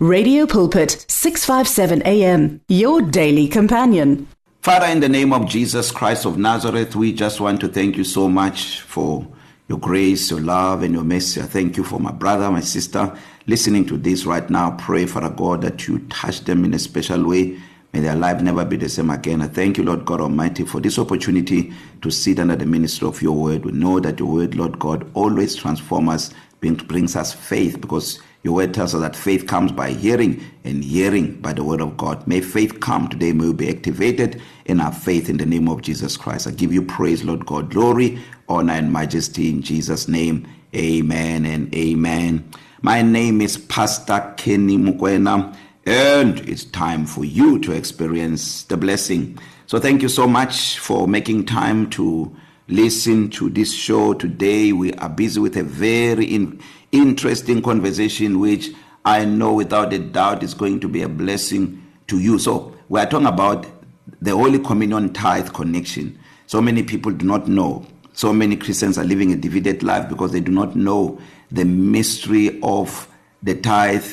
Radio Pulpit 657 AM your daily companion. Father in the name of Jesus Christ of Nazareth we just want to thank you so much for your grace your love and your mercy. I thank you for my brother my sister listening to this right now. Pray Father God that you touch them in a special way. May their life never be the same again. I thank you, Lord God Almighty, for this opportunity to sit under the ministry of your word. We know that your word, Lord God, always transforms us, brings us faith because Your word tells us that faith comes by hearing and hearing by the word of God. May faith come today. May we be activated in our faith in the name of Jesus Christ. I give you praise, Lord God. Glory, honor, and majesty in Jesus' name. Amen and amen. My name is Pastor Kenny Mukwena, and it's time for you to experience the blessing. So thank you so much for making time to listen to this show today. We are busy with a very in interesting conversation which I know without a doubt is going to be a blessing to you. So, we are talking about the Holy Communion tithe connection. So many people do not know. So many Christians are living a divided life because they do not know the mystery of the tithe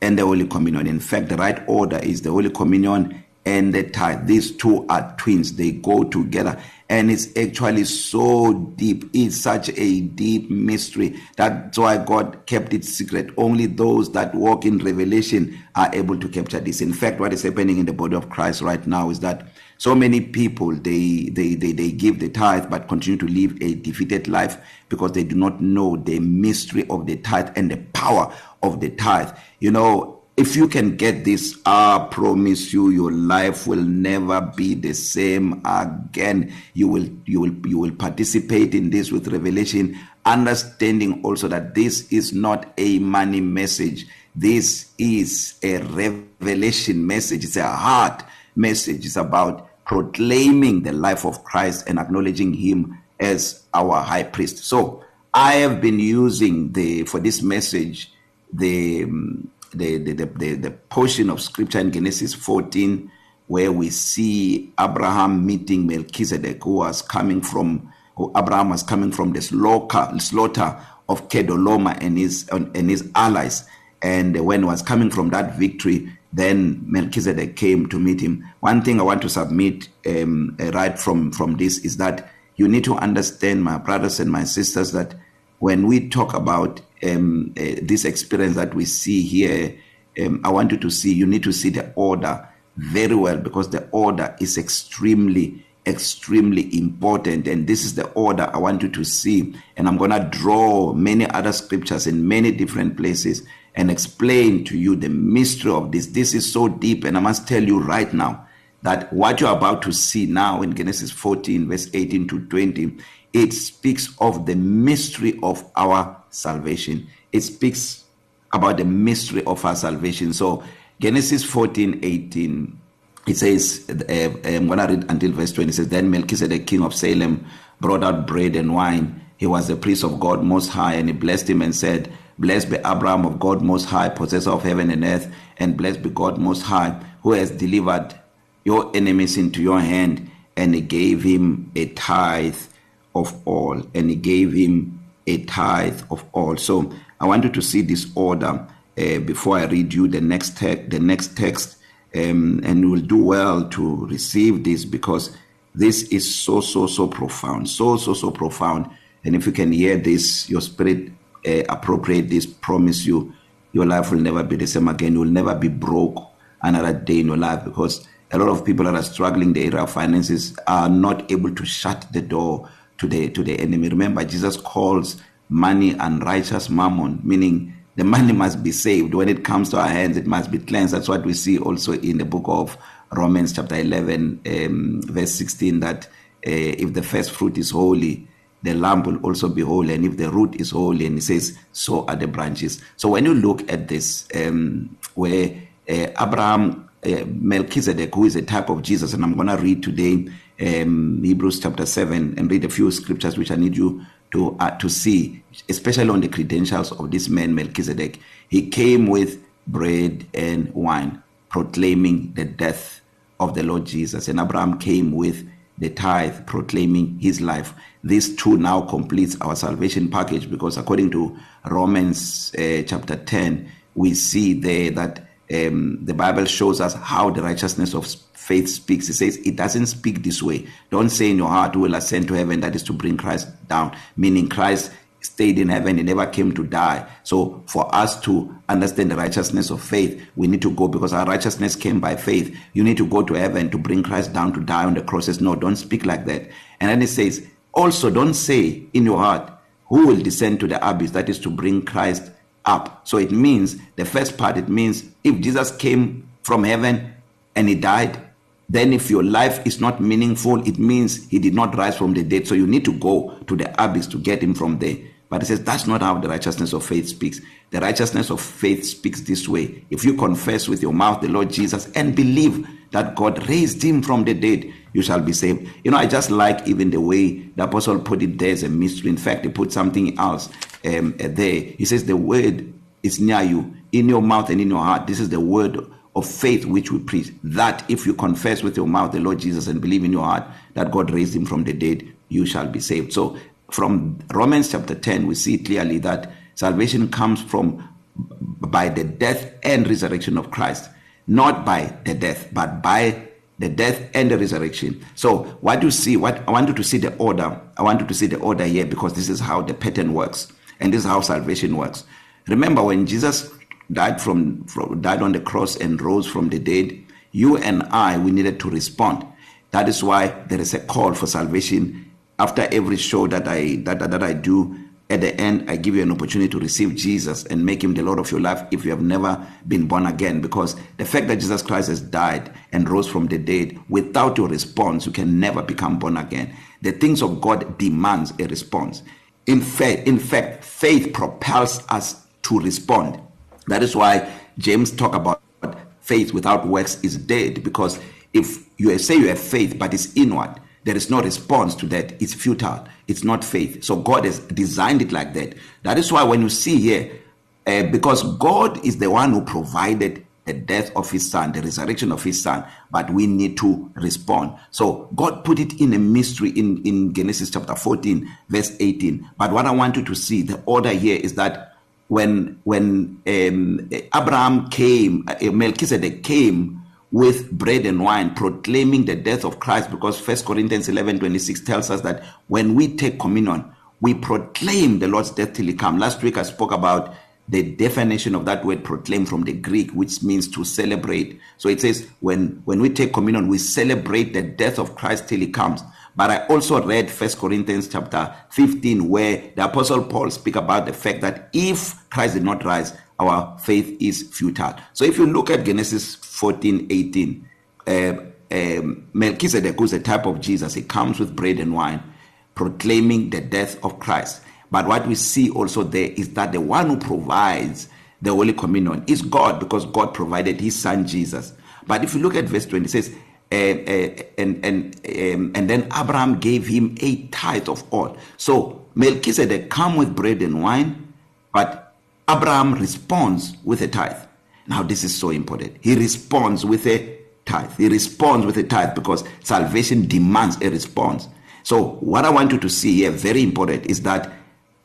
and the Holy Communion. In fact, the right order is the Holy Communion and the tithe. These two are twins. They go together and it's actually so deep it's such a deep mystery that's why God kept it secret only those that walk in revelation are able to capture this in fact what is happening in the body of Christ right now is that so many people they they they they give the tithe but continue to live a defeated life because they do not know the mystery of the tithe and the power of the tithe you know if you can get this i promise you your life will never be the same again. You will you will you will participate in this with revelation understanding also that this is not a money message. This is a revelation message. It's a heart message. It's about proclaiming the life of Christ and acknowledging him as our high priest. So i have been using the for this message the um, the the the the portion of scripture in Genesis 14 where we see Abraham meeting Melchizedek who was coming from who Abraham was coming from the slaughter slaughter of Kedoloma and his and his allies. And when he was coming from that victory then Melchizedek came to meet him. One thing i want to submit um uh, right from from this is that you need to understand my brothers and my sisters that when we talk about um uh, this experience that we see here um i want you to see you need to see the order very well because the order is extremely extremely important and this is the order i want you to see. And i'm going to draw many other scriptures in many different places and explain to you the mystery of this. This is so deep and i must tell you right now that what you're about to see now in Genesis 14 verse 18 to 20 it speaks of the mystery of our salvation. It speaks about the mystery of our salvation. So Genesis 14:18 it says uh, I'm going to read until verse 20 it says then Melchizedek king of Salem brought out bread and wine. He was the priest of God most high and he blessed him and said blessed be Abraham of God most high possessor of heaven and earth and blessed be God most high who has delivered your enemies into your hand and he gave him a tithe of all and he gave him a tithe of all. So i want you to see this order uh, before i read you the next text the next text um and you will do well to receive this because this is so so so profound so so so profound. And if you can hear this your spirit uh, appropriate this promise you your life will never be the same again. You will never be broke another day in your life because a lot of people that are struggling the area of finances are not able to shut the door to the to the enemy. Remember Jesus calls money unrighteous mammon meaning the money must be saved. When it comes to our hands it must be cleansed. That's what we see also in the book of Romans chapter 11 um verse 16 that uh, if the first fruit is holy the lamb will also be holy and if the root is holy and it says so are the branches. So when you look at this um where uh, Abraham uh, Melchizedek who is a type of Jesus and I'm going to read today um Hebrews chapter 7 and read a few scriptures which I need you to uh, to see especially on the credentials of this man Melchizedek. He came with bread and wine proclaiming the death of the Lord Jesus. And Abraham came with the tithe proclaiming his life. This too now completes our salvation package because according to Romans uh, chapter 10 we see there that um, the Bible shows us how the righteousness of faith speaks. It says it doesn't speak this way. Don't say in your heart, will ascend to heaven, that is to bring Christ down, meaning Christ stayed in heaven, he never came to die. So for us to understand the righteousness of faith, we need to go because our righteousness came by faith. You need to go to heaven to bring Christ down to die on the crosses. No, don't speak like that. And then it says, also don't say in your heart, who will descend to the abyss, that is to bring Christ up. So it means the first part, it means if Jesus came from heaven and he died, then if your life is not meaningful, it means he did not rise from the dead. So you need to go to the abyss to get him from there. But it says that's not how the righteousness of faith speaks. The righteousness of faith speaks this way. If you confess with your mouth the Lord Jesus and believe that God raised him from the dead, you shall be saved. You know, I just like even the way the apostle put it there as a mystery. In fact, he put something else um, there. He says, The word is near you, in your mouth and in your heart. This is the word of faith which we preach. That if you confess with your mouth the Lord Jesus and believe in your heart that God raised him from the dead, you shall be saved. So from Romans chapter 10, we see clearly that salvation comes from by the death and resurrection of Christ, not by the death, but by the death and the resurrection. So what you see, what I want you to see the order. I want you to see the order here because this is how the pattern works and this is how salvation works. Remember when Jesus died from, from died on the cross and rose from the dead, you and I we needed to respond. That is why there is a call for salvation. After every show that I that, that, that I do at the end I give you an opportunity to receive Jesus and make him the Lord of your life if you have never been born again. Because the fact that Jesus Christ has died and rose from the dead without your response you can never become born again. The things of God demands a response. In fact in fact faith propels us to respond. That is why James talk about faith without works is dead because if you say you have faith but it's inward there is no response to that. It's futile. It's not faith. So god has designed it like that. That is why when you see here uh, because god is the one who provided the death of his son the resurrection of his son but we need to respond. So god put it in a mystery in in genesis chapter 14 verse 18 but what i want you to see the order here is that when when um, abraham came uh, melchizedek came with bread and wine proclaiming the death of Christ because First Corinthians 11:26 tells us that when we take communion we proclaim the Lord's death till he come. Last week I spoke about the definition of that word proclaim from the Greek which means to celebrate. So it says when when we take communion we celebrate the death of Christ till he comes. But I also read First Corinthians chapter 15 where the apostle Paul speak about the fact that if Christ did not rise our faith is futile. So if you look at Genesis 14 18, uh, um, Melchizedek was a type of Jesus. He comes with bread and wine, proclaiming the death of Christ. But what we see also there is that the one who provides the Holy Communion is God because God provided his son Jesus. But if you look at verse 20, it says, and and um, and then Abraham gave him a tithe of all. So Melchizedek come with bread and wine, but Abraham responds with a tithe. Now, this is so important. He responds with a tithe. He responds with a tithe because salvation demands a response. So, what I want you to see here, very important, is that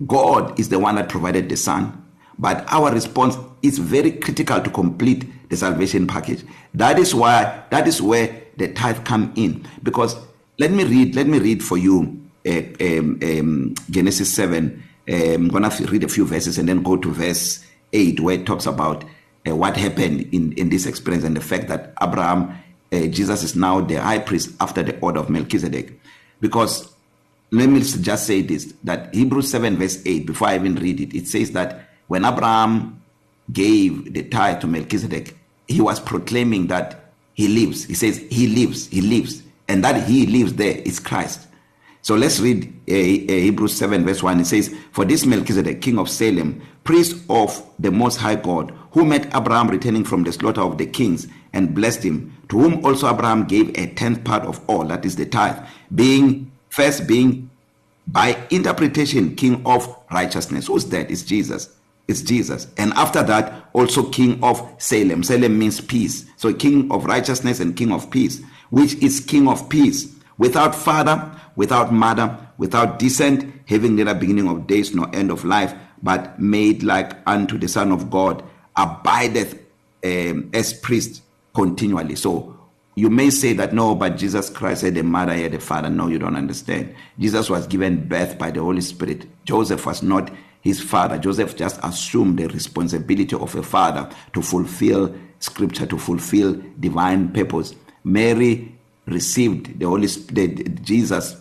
God is the one that provided the Son, but our response is very critical to complete the salvation package. That is why, that is where the tithe come in. Because let me read, let me read for you uh, um, um, Genesis 7 I'm going to read a few verses and then go to verse 8 where it talks about uh, what happened in, in this experience and the fact that Abraham, uh, Jesus is now the high priest after the order of Melchizedek. Because let me just say this that Hebrews 7, verse 8, before I even read it, it says that when Abraham gave the tithe to Melchizedek, he was proclaiming that he lives. He says, He lives, He lives. And that He lives there is Christ. So let's read uh, uh, Hebrews 7, verse 1. It says, For this Melchizedek, king of Salem, priest of the Most High God, who met Abraham returning from the slaughter of the kings and blessed him, to whom also Abraham gave a tenth part of all, that is the tithe, being first being by interpretation king of righteousness. Who's that? It's Jesus. It's Jesus. And after that, also king of Salem. Salem means peace. So king of righteousness and king of peace, which is king of peace, without father without mother, without descent, having neither beginning of days nor end of life, but made like unto the Son of God abideth um, as priest continually. So you may say that no, but Jesus Christ had a mother, he had a father. No, you don't understand. Jesus was given birth by the Holy Spirit. Joseph was not his father. Joseph just assumed the responsibility of a father to fulfill scripture, to fulfill divine purpose. Mary received the Holy Spirit, Jesus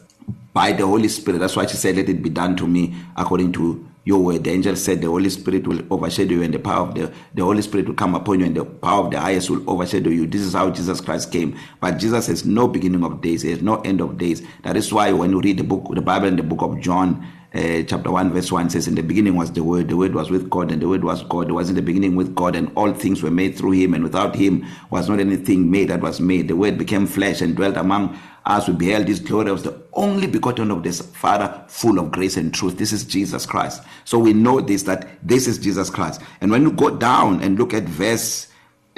by the Holy Spirit. That's why she said, Let it be done to me according to your word. The angel said, The Holy Spirit will overshadow you, and the power of the, the Holy Spirit will come upon you, and the power of the highest will overshadow you. This is how Jesus Christ came. But Jesus has no beginning of days, he has no end of days. That is why when you read the book, the Bible in the book of John, uh, chapter 1 verse 1 says in the beginning was the word the word was with god and the word was god. It was in the beginning with god and all things were made through him and without him was not anything made that was made. The word became flesh and dwelt among us. We beheld his glory. Was the only begotten of this father full of grace and truth. This is jesus christ. So we know this that this is jesus christ. And when you go down and look at verse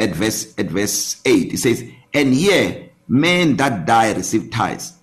at verse at verse 8 it says and here men that die receive tithes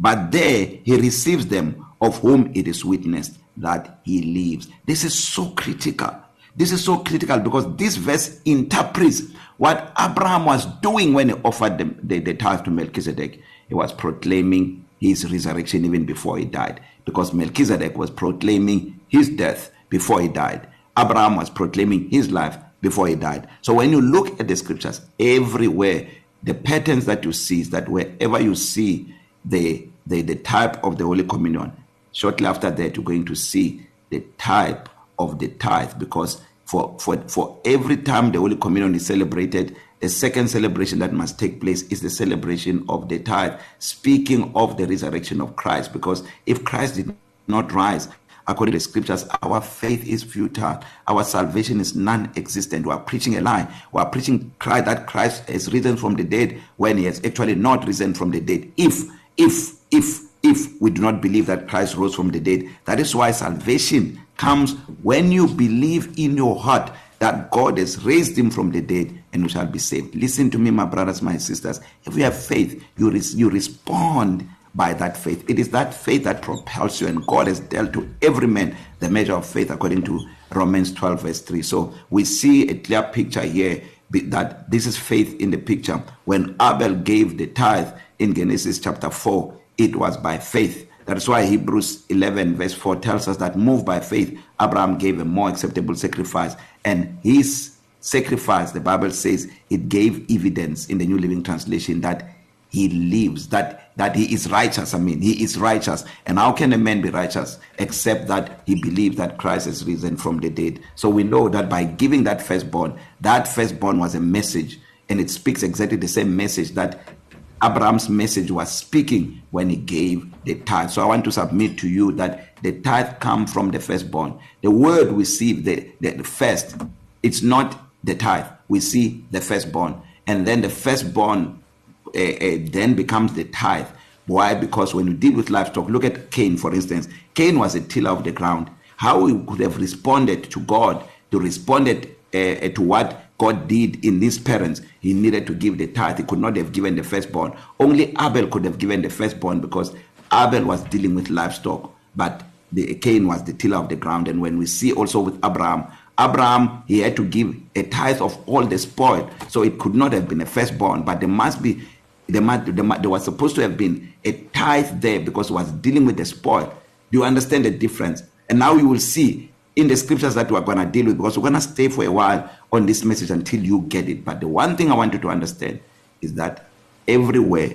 but there he receives them of whom it is witnessed that he lives. This is so critical. This is so critical because this verse interprets what Abraham was doing when he offered the, the, the tithe to Melchizedek. He was proclaiming his resurrection even before he died because Melchizedek was proclaiming his death before he died. Abraham was proclaiming his life before he died. So when you look at the scriptures, everywhere, the patterns that you see is that wherever you see the, the, the type of the Holy Communion, Shortly after that, you're going to see the type of the tithe because for, for, for every time the Holy Communion is celebrated, the second celebration that must take place is the celebration of the tithe, speaking of the resurrection of Christ. Because if Christ did not rise, according to the scriptures, our faith is futile. Our salvation is non-existent. We are preaching a lie. We are preaching Christ, that Christ has risen from the dead when he has actually not risen from the dead. If, if, if if we do not believe that Christ rose from the dead. That is why salvation comes when you believe in your heart that God has raised him from the dead and you shall be saved. Listen to me, my brothers, my sisters. If you have faith, you, res- you respond by that faith. It is that faith that propels you, and God has dealt to every man the measure of faith according to Romans 12, verse 3. So we see a clear picture here that this is faith in the picture. When Abel gave the tithe in Genesis chapter 4, it was by faith. That's why Hebrews 11, verse 4 tells us that moved by faith, Abraham gave a more acceptable sacrifice. And his sacrifice, the Bible says, it gave evidence in the New Living Translation that he lives, that, that he is righteous. I mean, he is righteous. And how can a man be righteous except that he believes that Christ has risen from the dead? So we know that by giving that firstborn, that firstborn was a message. And it speaks exactly the same message that Abraham's message was speaking when he gave the tithe. So I want to submit to you that the tithe come from the firstborn. The word we see the, the, the first, it's not the tithe. We see the firstborn. And then the firstborn uh, uh, then becomes the tithe. Why? Because when you deal with livestock, look at Cain, for instance. Cain was a tiller of the ground. How he could have responded to God, to responded uh, to what God did in these parents, he needed to give the tithe. He could not have given the firstborn. Only Abel could have given the firstborn because Abel was dealing with livestock, but the Cain was the tiller of the ground. And when we see also with Abraham, Abraham he had to give a tithe of all the spoil, so it could not have been a firstborn, but there must be there, must, there, there was supposed to have been a tithe there because it was dealing with the spoil. Do you understand the difference? And now you will see in the scriptures that we're going to deal with because we're going to stay for a while on this message until you get it. But the one thing I want you to understand is that everywhere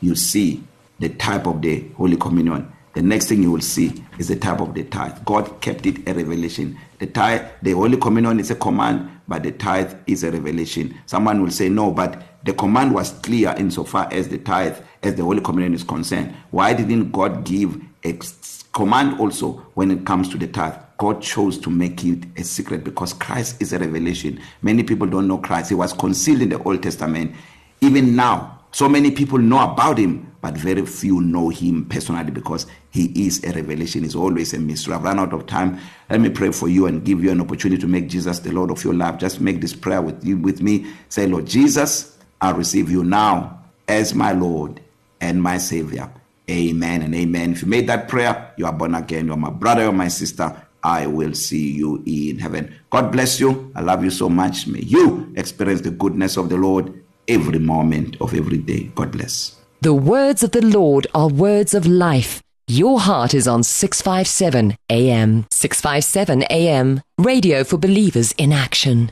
you see the type of the Holy Communion, the next thing you will see is the type of the tithe. God kept it a revelation. The tithe, the Holy Communion is a command, but the tithe is a revelation. Someone will say, no, but the command was clear insofar as the tithe, as the Holy Communion is concerned. Why didn't God give a command also when it comes to the tithe? God chose to make it a secret because Christ is a revelation. Many people don't know Christ. He was concealed in the Old Testament. Even now, so many people know about him, but very few know him personally because he is a revelation. He's always a mystery. I've run out of time. Let me pray for you and give you an opportunity to make Jesus the Lord of your life. Just make this prayer with you with me. Say, Lord Jesus, I receive you now as my Lord and my Savior. Amen and amen. If you made that prayer, you are born again. You're my brother or my sister I will see you in heaven. God bless you. I love you so much. May you experience the goodness of the Lord every moment of every day. God bless. The words of the Lord are words of life. Your heart is on 657 AM. 657 AM. Radio for believers in action.